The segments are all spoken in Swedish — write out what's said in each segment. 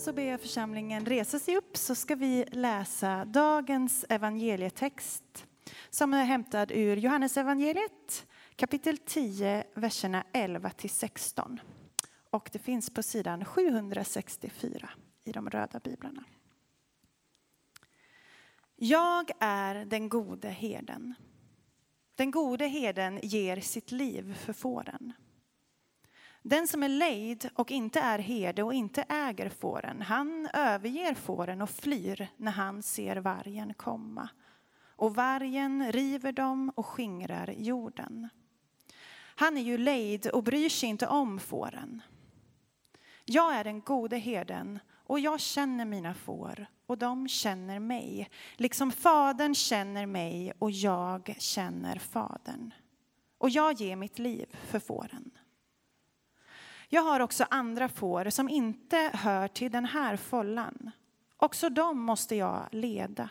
så ber jag församlingen resa sig upp så ska vi läsa dagens evangelietext som är hämtad ur Johannes evangeliet kapitel 10, verserna 11 till 16. Och det finns på sidan 764 i de röda biblarna. Jag är den gode herden. Den gode herden ger sitt liv för fåren. Den som är lejd och inte är herde och inte äger fåren, han överger fåren och flyr när han ser vargen komma. Och vargen river dem och skingrar jorden. Han är ju lejd och bryr sig inte om fåren. Jag är den gode herden och jag känner mina får och de känner mig, liksom Fadern känner mig och jag känner Fadern. Och jag ger mitt liv för fåren. Jag har också andra får som inte hör till den här follan. Också dem måste jag leda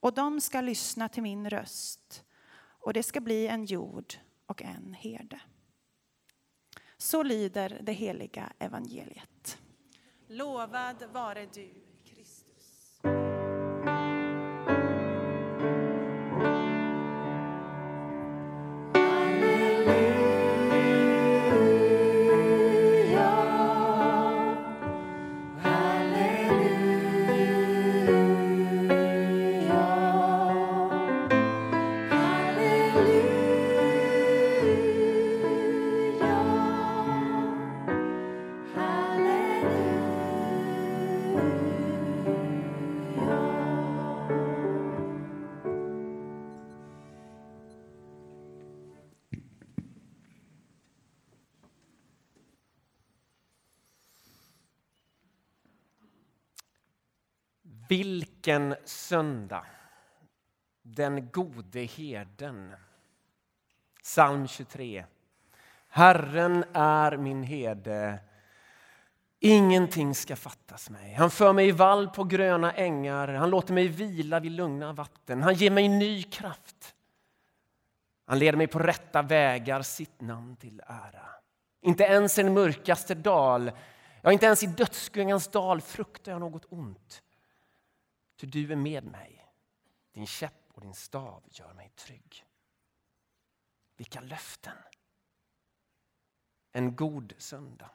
och de ska lyssna till min röst och det ska bli en jord och en herde. Så lyder det heliga evangeliet. Lovad vare du Vilken söndag! Den gode herden. Psalm 23. Herren är min herde. Ingenting ska fattas mig. Han för mig i vall på gröna ängar. Han låter mig vila vid lugna vatten. Han ger mig ny kraft. Han leder mig på rätta vägar, sitt namn till ära. Inte ens i den mörkaste dal, ja, inte ens i dödsskuggans dal fruktar jag något ont. Ty du är med mig. Din käpp och din stav gör mig trygg. Vilka löften! En god söndag.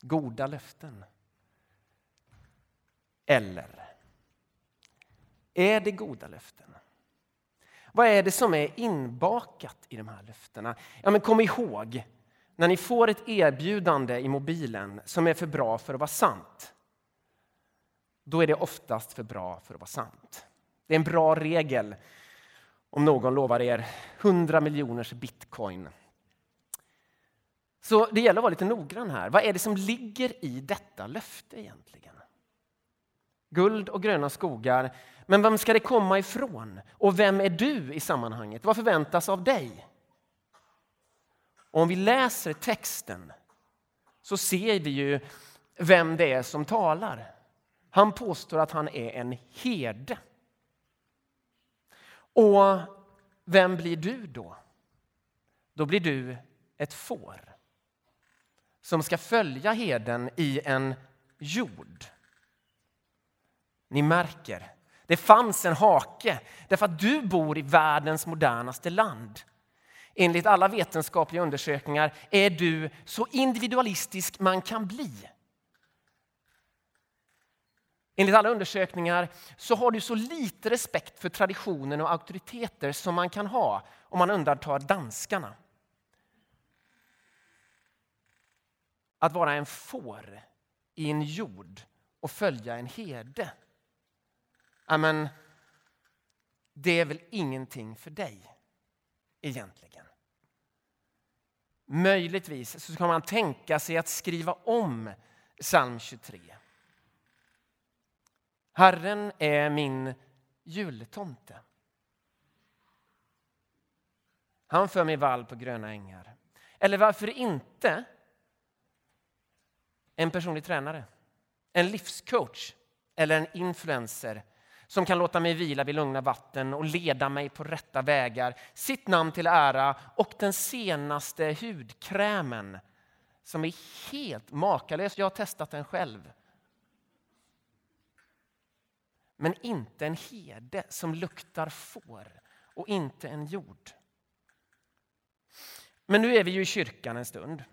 Goda löften. Eller är det goda löften? Vad är det som är inbakat i de här löftena? Ja, men kom ihåg, när ni får ett erbjudande i mobilen som är för bra för att vara sant då är det oftast för bra för att vara sant. Det är en bra regel om någon lovar er 100 miljoners bitcoin. Så det gäller att vara lite noggrann här. Vad är det som ligger i detta löfte egentligen? Guld och gröna skogar. Men vem ska det komma ifrån? Och vem är du i sammanhanget? Vad förväntas av dig? Och om vi läser texten så ser vi ju vem det är som talar. Han påstår att han är en herde. Och vem blir du då? Då blir du ett får som ska följa heden i en jord. Ni märker, det fanns en hake därför att du bor i världens modernaste land. Enligt alla vetenskapliga undersökningar är du så individualistisk man kan bli. Enligt alla undersökningar så har du så lite respekt för traditionen och auktoriteter som man kan ha om man undantar danskarna. Att vara en får i en jord och följa en herde. Amen, det är väl ingenting för dig egentligen. Möjligtvis så kan man tänka sig att skriva om psalm 23 Herren är min jultomte. Han för mig vall på gröna ängar. Eller varför inte en personlig tränare, en livscoach eller en influencer som kan låta mig vila vid lugna vatten och leda mig på rätta vägar, sitt namn till ära och den senaste hudkrämen som är helt makalös. Jag har testat den själv men inte en herde som luktar får och inte en jord. Men nu är vi ju i kyrkan en stund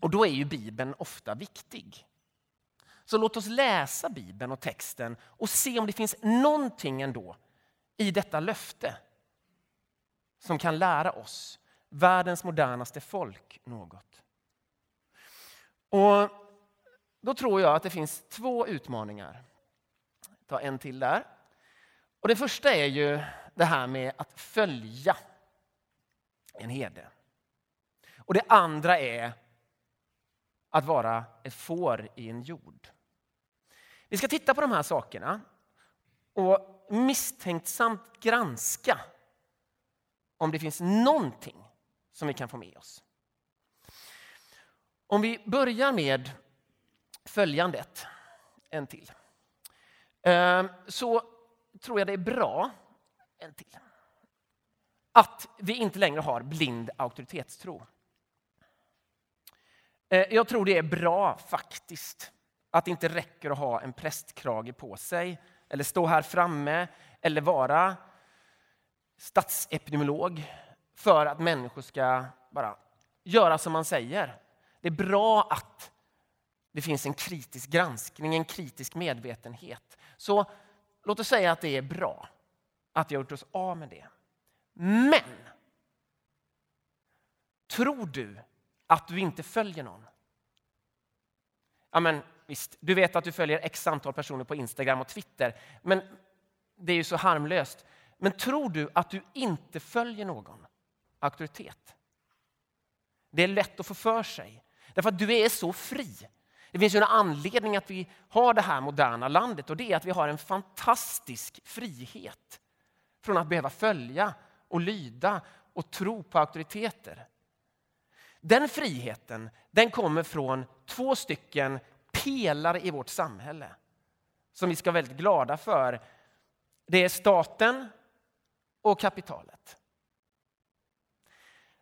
och då är ju Bibeln ofta viktig. Så låt oss läsa Bibeln och texten och se om det finns någonting ändå i detta löfte som kan lära oss, världens modernaste folk, något. Och då tror jag att det finns två utmaningar. Ta en till där. Och det första är ju det här med att följa en herde. Och det andra är att vara ett får i en jord. Vi ska titta på de här sakerna och misstänksamt granska om det finns någonting som vi kan få med oss. Om vi börjar med följandet, en till, Ehm, så tror jag det är bra, en till, att vi inte längre har blind auktoritetstro. Eh, jag tror det är bra faktiskt att det inte räcker att ha en prästkrage på sig eller stå här framme eller vara statsepidemiolog för att människor ska bara göra som man säger. Det är bra att det finns en kritisk granskning, en kritisk medvetenhet. Så låt oss säga att det är bra att vi har gjort oss av med det. Men tror du att du inte följer någon? Ja, men visst, du vet att du följer x antal personer på Instagram och Twitter, men det är ju så harmlöst. Men tror du att du inte följer någon auktoritet? Det är lätt att få för sig, därför att du är så fri. Det finns ju en anledning att vi har det här moderna landet och det är att vi har en fantastisk frihet från att behöva följa och lyda och tro på auktoriteter. Den friheten den kommer från två stycken pelare i vårt samhälle som vi ska vara väldigt glada för. Det är staten och kapitalet.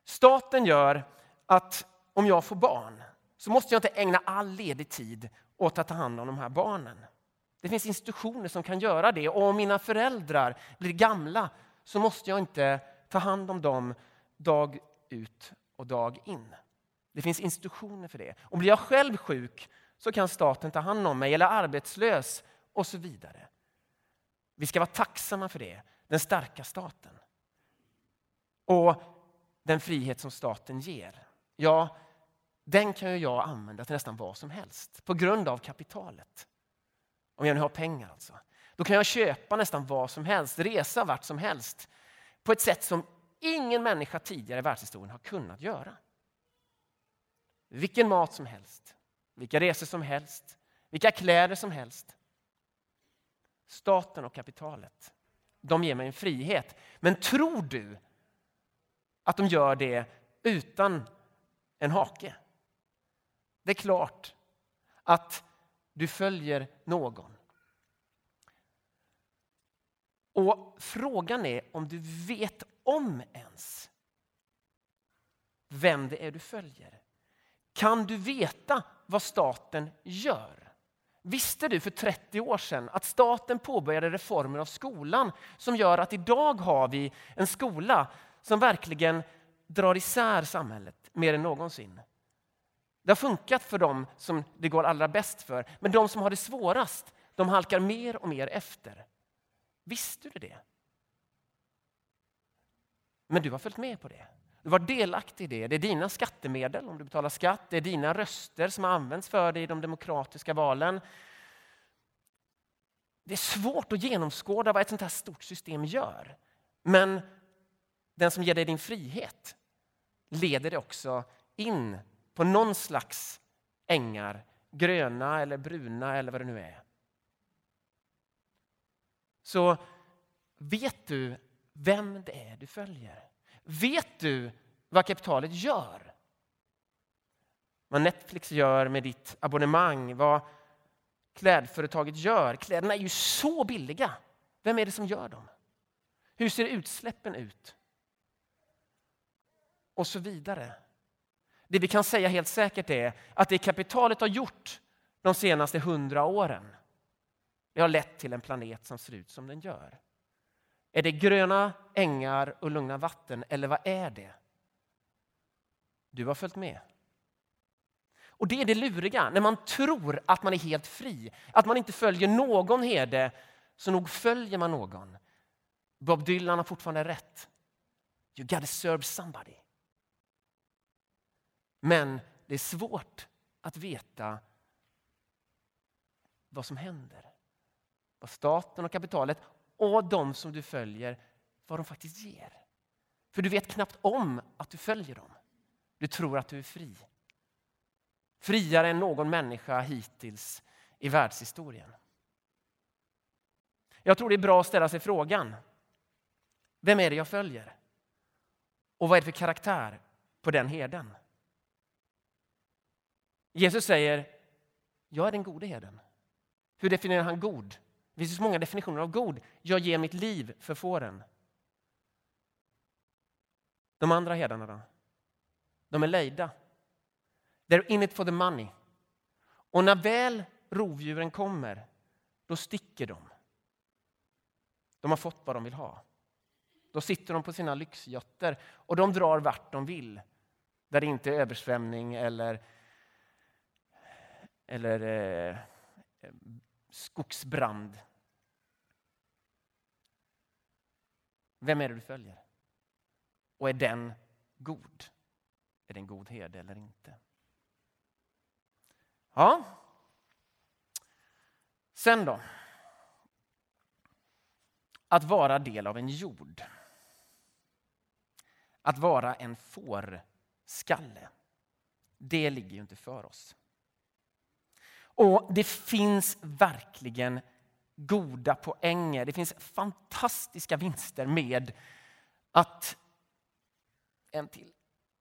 Staten gör att om jag får barn så måste jag inte ägna all ledig tid åt att ta hand om de här barnen. Det finns institutioner som kan göra det och om mina föräldrar blir gamla så måste jag inte ta hand om dem dag ut och dag in. Det finns institutioner för det. Och blir jag själv sjuk så kan staten ta hand om mig eller arbetslös och så vidare. Vi ska vara tacksamma för det, den starka staten. Och den frihet som staten ger, ja, den kan ju jag använda till nästan vad som helst på grund av kapitalet. Om jag nu har pengar alltså. Då kan jag köpa nästan vad som helst, resa vart som helst på ett sätt som ingen människa tidigare i världshistorien har kunnat göra. Vilken mat som helst, vilka resor som helst, vilka kläder som helst. Staten och kapitalet, de ger mig en frihet. Men tror du att de gör det utan en hake? Det är klart att du följer någon. Och frågan är om du vet om ens vem det är du följer. Kan du veta vad staten gör? Visste du för 30 år sedan att staten påbörjade reformer av skolan som gör att idag har vi en skola som verkligen drar isär samhället mer än någonsin? Det har funkat för dem som det går allra bäst för, men de som har det svårast, de halkar mer och mer efter. Visste du det? Men du har följt med på det. Du var delaktig i det. Det är dina skattemedel om du betalar skatt. Det är dina röster som används för dig i de demokratiska valen. Det är svårt att genomskåda vad ett sånt här stort system gör. Men den som ger dig din frihet leder dig också in på någon slags ängar, gröna eller bruna eller vad det nu är. Så vet du vem det är du följer? Vet du vad kapitalet gör? Vad Netflix gör med ditt abonnemang, vad klädföretaget gör. Kläderna är ju så billiga. Vem är det som gör dem? Hur ser utsläppen ut? Och så vidare. Det vi kan säga helt säkert är att det kapitalet har gjort de senaste hundra åren, det har lett till en planet som ser ut som den gör? Är det gröna ängar och lugna vatten eller vad är det? Du har följt med. Och det är det luriga, när man tror att man är helt fri, att man inte följer någon herde, så nog följer man någon. Bob Dylan har fortfarande rätt. You gotta serve somebody. Men det är svårt att veta vad som händer. Vad staten och kapitalet och de som du följer, vad de faktiskt ger. För du vet knappt om att du följer dem. Du tror att du är fri. Friare än någon människa hittills i världshistorien. Jag tror det är bra att ställa sig frågan. Vem är det jag följer? Och vad är det för karaktär på den herden? Jesus säger, jag är den gode herden. Hur definierar han god? Det finns så många definitioner av god. Jag ger mitt liv för fåren. De andra herdarna då? De är lejda. They're in it for the money. Och när väl rovdjuren kommer, då sticker de. De har fått vad de vill ha. Då sitter de på sina lyxjotter och de drar vart de vill. Där det inte är översvämning eller, eller eh, skogsbrand. Vem är det du följer? Och är den god? Är det en god herde eller inte? Ja. Sen då. Att vara del av en jord. Att vara en fårskalle. Det ligger ju inte för oss. Och det finns verkligen goda poänger. Det finns fantastiska vinster med att en till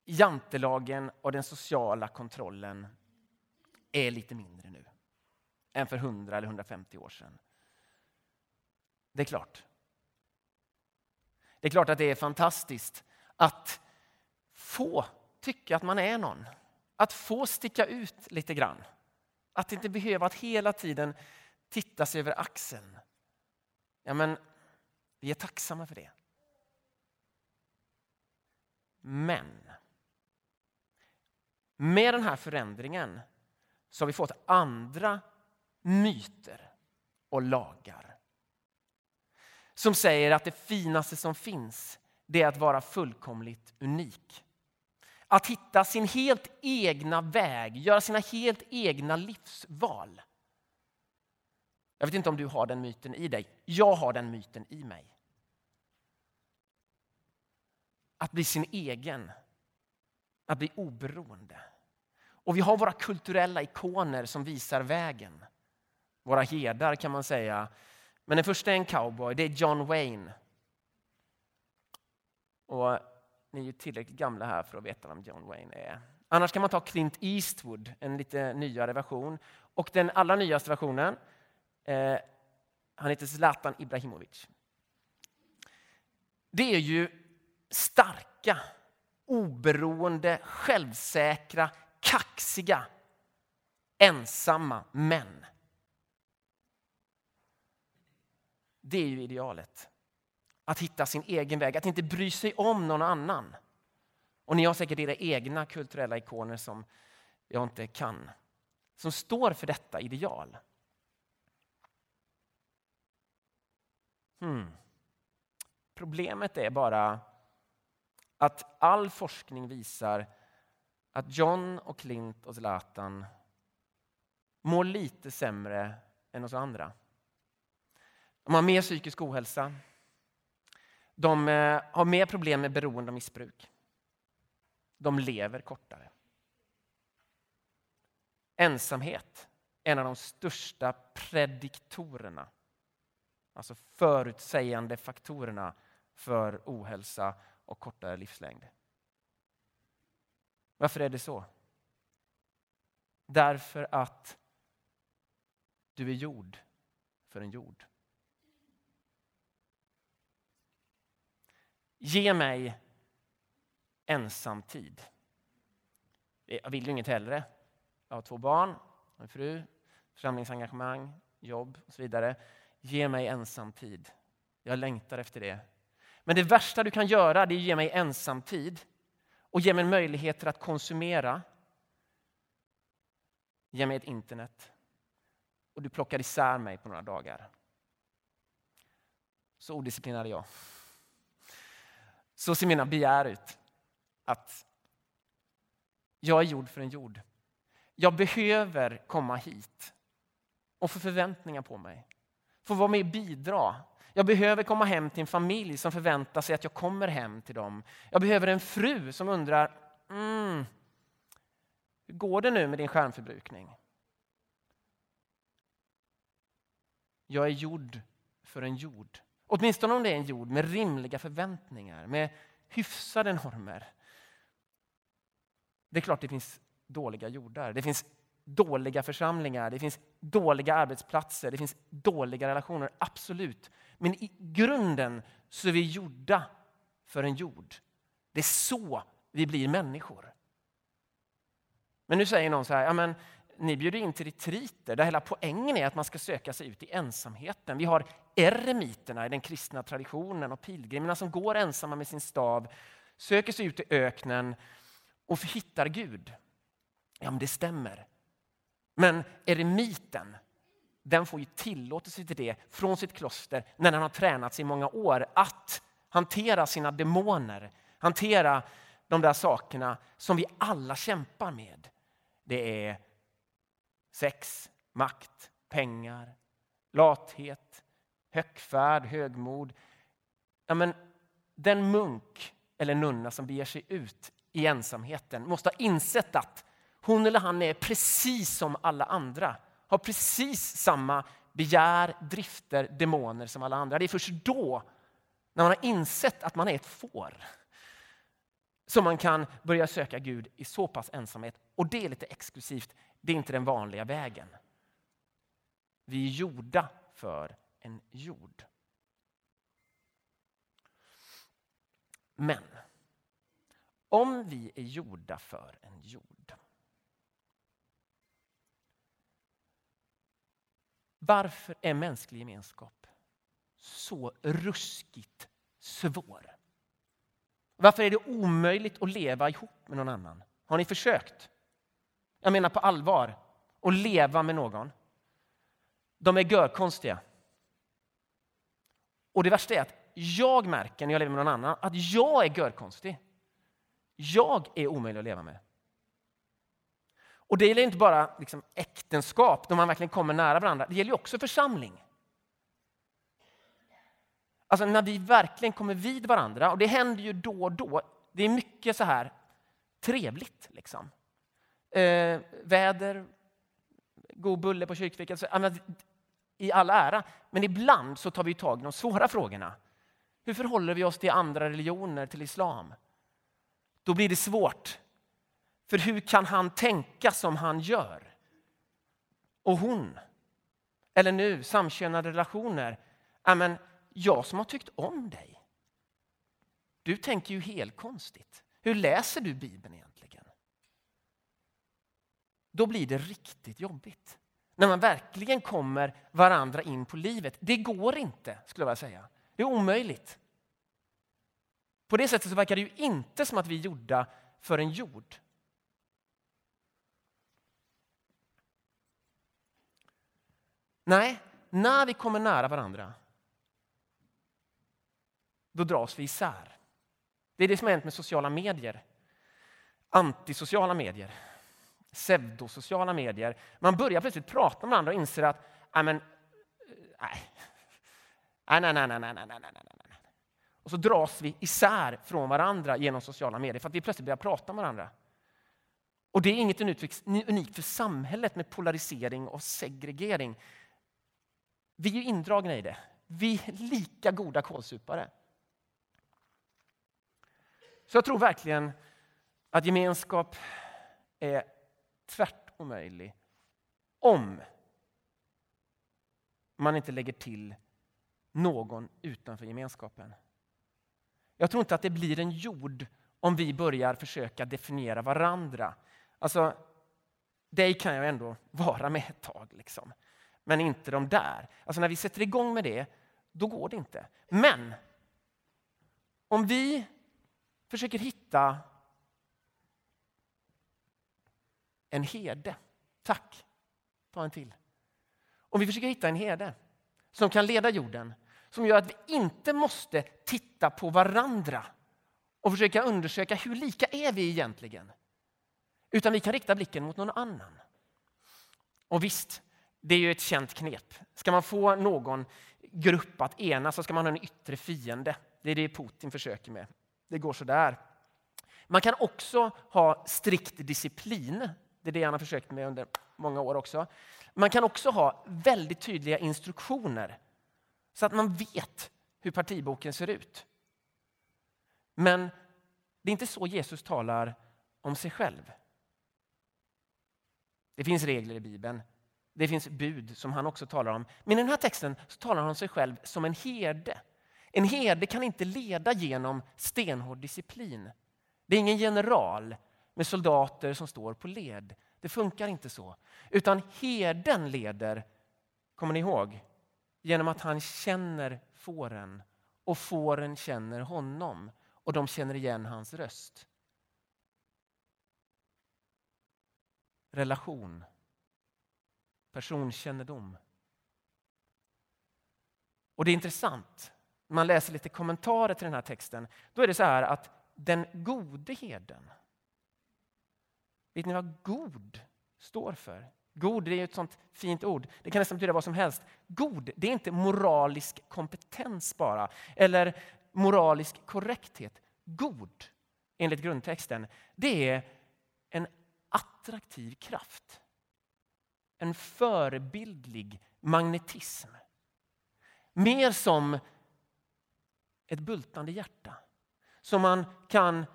jantelagen och den sociala kontrollen är lite mindre nu än för 100 eller 150 år sedan. Det är klart. Det är klart att det är fantastiskt att få tycka att man är någon. Att få sticka ut lite grann. Att inte behöva att hela tiden titta sig över axeln. Ja, men vi är tacksamma för det. Men med den här förändringen så har vi fått andra myter och lagar. Som säger att det finaste som finns det är att vara fullkomligt unik. Att hitta sin helt egna väg, göra sina helt egna livsval. Jag vet inte om du har den myten i dig. Jag har den myten i mig. Att bli sin egen. Att bli oberoende. Och vi har våra kulturella ikoner som visar vägen. Våra herdar kan man säga. Men den första är en cowboy, det är John Wayne. Och ni är ju tillräckligt gamla här för att veta vem John Wayne är. Annars kan man ta Clint Eastwood, en lite nyare version. Och den allra nyaste versionen, eh, han heter Zlatan Ibrahimovic. Det är ju starka, oberoende, självsäkra, kaxiga, ensamma män. Det är ju idealet. Att hitta sin egen väg, att inte bry sig om någon annan. Och ni har säkert era egna kulturella ikoner som jag inte kan. Som står för detta ideal. Hmm. Problemet är bara att all forskning visar att John och Clint och Zlatan mår lite sämre än oss andra. De har mer psykisk ohälsa. De eh, har mer problem med beroende och missbruk. De lever kortare. Ensamhet är en av de största prediktorerna, alltså förutsägande faktorerna för ohälsa och kortare livslängd. Varför är det så? Därför att du är gjord för en jord. Ge mig ensamtid. Jag vill ju inget hellre. Jag har två barn, en fru, församlingsengagemang, jobb och så vidare. Ge mig ensamtid. Jag längtar efter det. Men det värsta du kan göra det är att ge mig ensamtid och ge mig möjligheter att konsumera. Ge mig ett internet och du plockar isär mig på några dagar. Så odisciplinerad är jag. Så ser mina begär ut. Att jag är gjord för en jord. Jag behöver komma hit och få förväntningar på mig. Få vara med och bidra. Jag behöver komma hem till en familj som förväntar sig att jag kommer hem till dem. Jag behöver en fru som undrar, mm, hur går det nu med din skärmförbrukning? Jag är gjord för en jord. Åtminstone om det är en jord med rimliga förväntningar, med hyfsade normer. Det är klart det finns dåliga jordar. Det finns dåliga församlingar, det finns dåliga arbetsplatser, det finns dåliga relationer. Absolut. Men i grunden så är vi gjorda för en jord. Det är så vi blir människor. Men nu säger någon så här, ja men ni bjuder in till retriter där hela poängen är att man ska söka sig ut i ensamheten. Vi har eremiterna i den kristna traditionen och pilgrimerna som går ensamma med sin stav, söker sig ut i öknen och hittar Gud. Ja, men det stämmer. Men eremiten, den får ju tillåtelse till det från sitt kloster när den har tränats i många år att hantera sina demoner, hantera de där sakerna som vi alla kämpar med. Det är sex, makt, pengar, lathet, högfärd, högmod. Ja, men den munk eller nunna som beger sig ut i ensamheten måste ha insett att hon eller han är precis som alla andra. Har precis samma begär, drifter, demoner som alla andra. Det är först då, när man har insett att man är ett får, som man kan börja söka Gud i så pass ensamhet. Och det är lite exklusivt. Det är inte den vanliga vägen. Vi är gjorda för en jord. Men om vi är gjorda för en jord Varför är mänsklig gemenskap så ruskigt svår? Varför är det omöjligt att leva ihop med någon annan? Har ni försökt? Jag menar på allvar, att leva med någon. De är görkonstiga. Och det värsta är att jag märker när jag lever med någon annan att jag är görkonstig. Jag är omöjlig att leva med. Och det gäller inte bara liksom äktenskap, då man verkligen kommer nära varandra. Det gäller också församling. Alltså när vi verkligen kommer vid varandra, och det händer ju då och då. Det är mycket så här trevligt. Liksom. Eh, väder, god bulle på kyrkfikat. I all ära, men ibland så tar vi tag i de svåra frågorna. Hur förhåller vi oss till andra religioner, till islam? Då blir det svårt. För hur kan han tänka som han gör? Och hon? Eller nu, samkönade relationer. Amen, jag som har tyckt om dig. Du tänker ju helt konstigt. Hur läser du Bibeln egentligen? Då blir det riktigt jobbigt. När man verkligen kommer varandra in på livet. Det går inte, skulle jag vilja säga. Det är omöjligt. På det sättet så verkar det ju inte som att vi är gjorda för en jord. Nej, när vi kommer nära varandra, då dras vi isär. Det är det som har hänt med sociala medier. Antisociala medier, pseudosociala medier. Man börjar plötsligt prata med varandra och inser att nej, men, nej. Nej, nej, nej, nej, nej, nej, nej, nej. Och så dras vi isär från varandra genom sociala medier för att vi plötsligt börjar prata med varandra. Och det är inget unikt för samhället med polarisering och segregering. Vi är indragna i det. Vi är lika goda kålsupare. Så jag tror verkligen att gemenskap är tvärt omöjlig om man inte lägger till någon utanför gemenskapen. Jag tror inte att det blir en jord om vi börjar försöka definiera varandra. Alltså, dig kan jag ändå vara med ett tag. Liksom. men inte de där. Alltså när vi sätter igång med det, då går det inte. Men om vi försöker hitta en herde. Tack, ta en till. Om vi försöker hitta en herde som kan leda jorden, som gör att vi inte måste titta på varandra och försöka undersöka hur lika är vi egentligen. Utan vi kan rikta blicken mot någon annan. Och visst, det är ju ett känt knep. Ska man få någon grupp att enas så ska man ha en yttre fiende. Det är det Putin försöker med. Det går sådär. Man kan också ha strikt disciplin. Det är det han har försökt med under många år också. Man kan också ha väldigt tydliga instruktioner så att man vet hur partiboken ser ut. Men det är inte så Jesus talar om sig själv. Det finns regler i Bibeln. Det finns bud som han också talar om. Men i den här texten så talar han om sig själv som en herde. En herde kan inte leda genom stenhård disciplin. Det är ingen general med soldater som står på led. Det funkar inte så. Utan herden leder, kommer ni ihåg, genom att han känner fåren och fåren känner honom och de känner igen hans röst. Relation. Personkännedom. Och det är intressant, man läser lite kommentarer till den här texten, då är det så här att den gode herden, vet ni vad god står för? God det är ett sånt fint ord. Det kan nästan betyda vad som helst. God, det är inte moralisk kompetens bara, eller moralisk korrekthet. God, enligt grundtexten, det är en attraktiv kraft. En förebildlig magnetism. Mer som ett bultande hjärta som man kan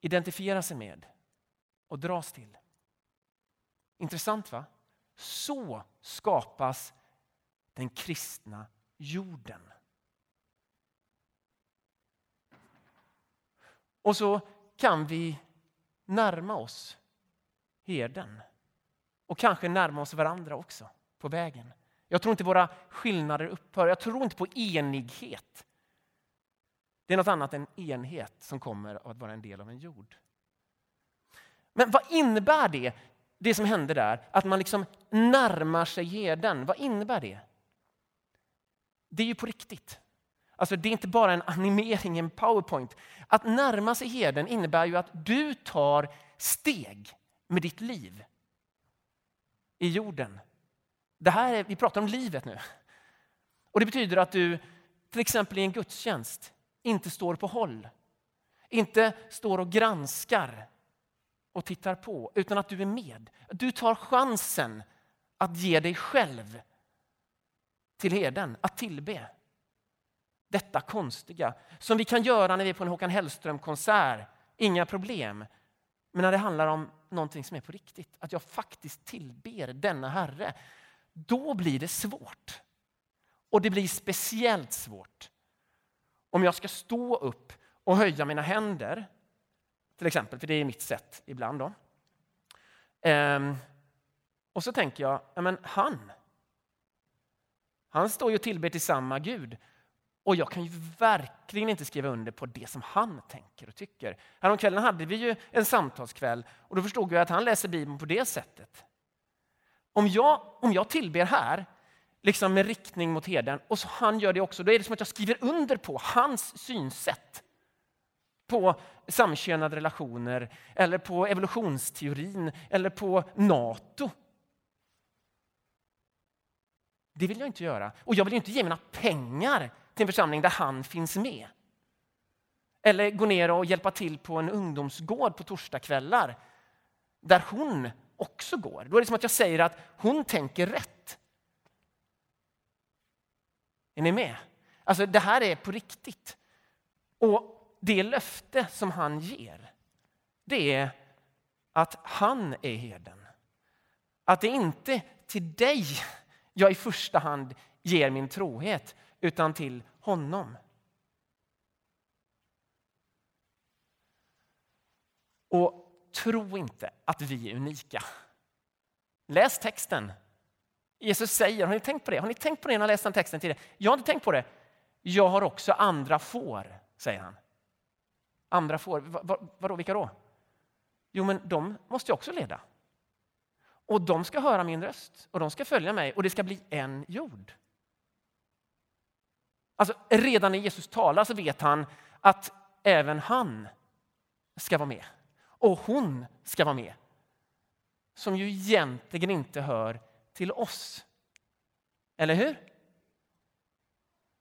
identifiera sig med och dras till. Intressant va? Så skapas den kristna jorden. Och så kan vi närma oss herden och kanske närma oss varandra också på vägen. Jag tror inte våra skillnader upphör. Jag tror inte på enighet. Det är något annat än enhet som kommer att vara en del av en jord. Men vad innebär det, det som hände där, att man liksom närmar sig herden? Vad innebär det? Det är ju på riktigt. Alltså det är inte bara en animering, en powerpoint. Att närma sig herden innebär ju att du tar steg med ditt liv i jorden. Det här är, vi pratar om livet nu. Och Det betyder att du till exempel i en gudstjänst inte står på håll. Inte står och granskar och tittar på, utan att du är med. Du tar chansen att ge dig själv till herden, att tillbe. Detta konstiga som vi kan göra när vi är på en Håkan Hellström-konsert, inga problem. Men när det handlar om någonting som är på riktigt, att jag faktiskt tillber denna Herre, då blir det svårt. Och det blir speciellt svårt om jag ska stå upp och höja mina händer, till exempel, för det är mitt sätt ibland. Då. Ehm, och så tänker jag, ja, men han, han står ju och tillber till samma Gud. Och jag kan ju verkligen inte skriva under på det som han tänker och tycker. Häromkvällen hade vi ju en samtalskväll och då förstod jag att han läser Bibeln på det sättet. Om jag, om jag tillber här, liksom med riktning mot herden, och så han gör det också, då är det som att jag skriver under på hans synsätt på samkönade relationer, eller på evolutionsteorin, eller på Nato. Det vill jag inte göra. Och jag vill inte ge mina pengar till en församling där han finns med. Eller gå ner och hjälpa till på en ungdomsgård på torsdagskvällar där hon också går. Då är det som att jag säger att hon tänker rätt. Är ni med? Alltså det här är på riktigt. Och det löfte som han ger, det är att han är herden. Att det inte till dig jag i första hand ger min trohet, utan till honom. Och tro inte att vi är unika. Läs texten. Jesus säger, har ni tänkt på det? Har ni tänkt på det när jag läst den texten tidigare? Jag har inte tänkt på det. Jag har också andra får, säger han. Andra får, vadå, vilka då? Jo, men de måste jag också leda. Och de ska höra min röst och de ska följa mig och det ska bli en jord. Alltså, redan när Jesus talar så vet han att även han ska vara med. Och hon ska vara med. Som ju egentligen inte hör till oss. Eller hur?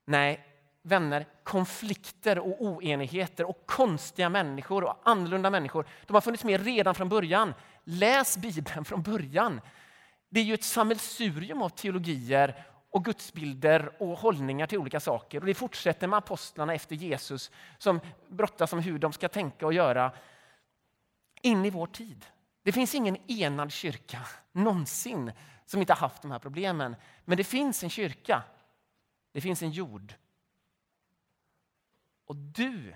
Nej, vänner, konflikter och oenigheter och konstiga människor och annorlunda människor, de har funnits med redan från början. Läs Bibeln från början. Det är ju ett sammelsurium av teologier och gudsbilder och hållningar till olika saker. Och det fortsätter med apostlarna efter Jesus som brottas om hur de ska tänka och göra in i vår tid. Det finns ingen enad kyrka någonsin som inte har haft de här problemen. Men det finns en kyrka. Det finns en jord. Och du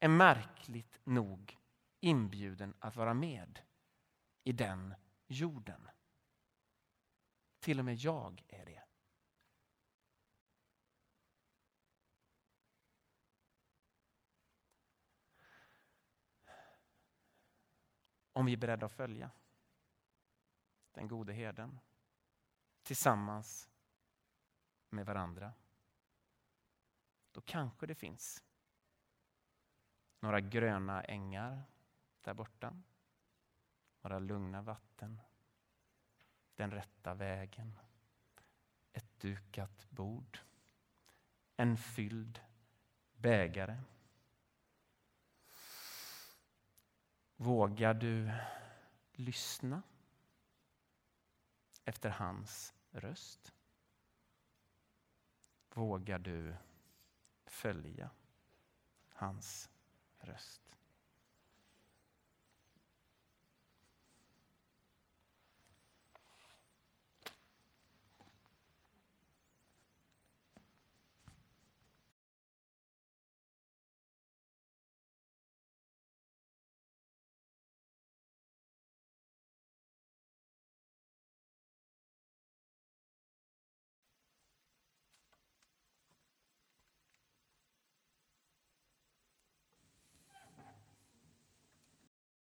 är märkligt nog inbjuden att vara med i den jorden. Till och med jag är det. Om vi är beredda att följa den gode herden tillsammans med varandra. Då kanske det finns några gröna ängar där borta. Några lugna vatten. Den rätta vägen. Ett dukat bord. En fylld bägare. Vågar du lyssna efter hans röst? Vågar du följa hans röst?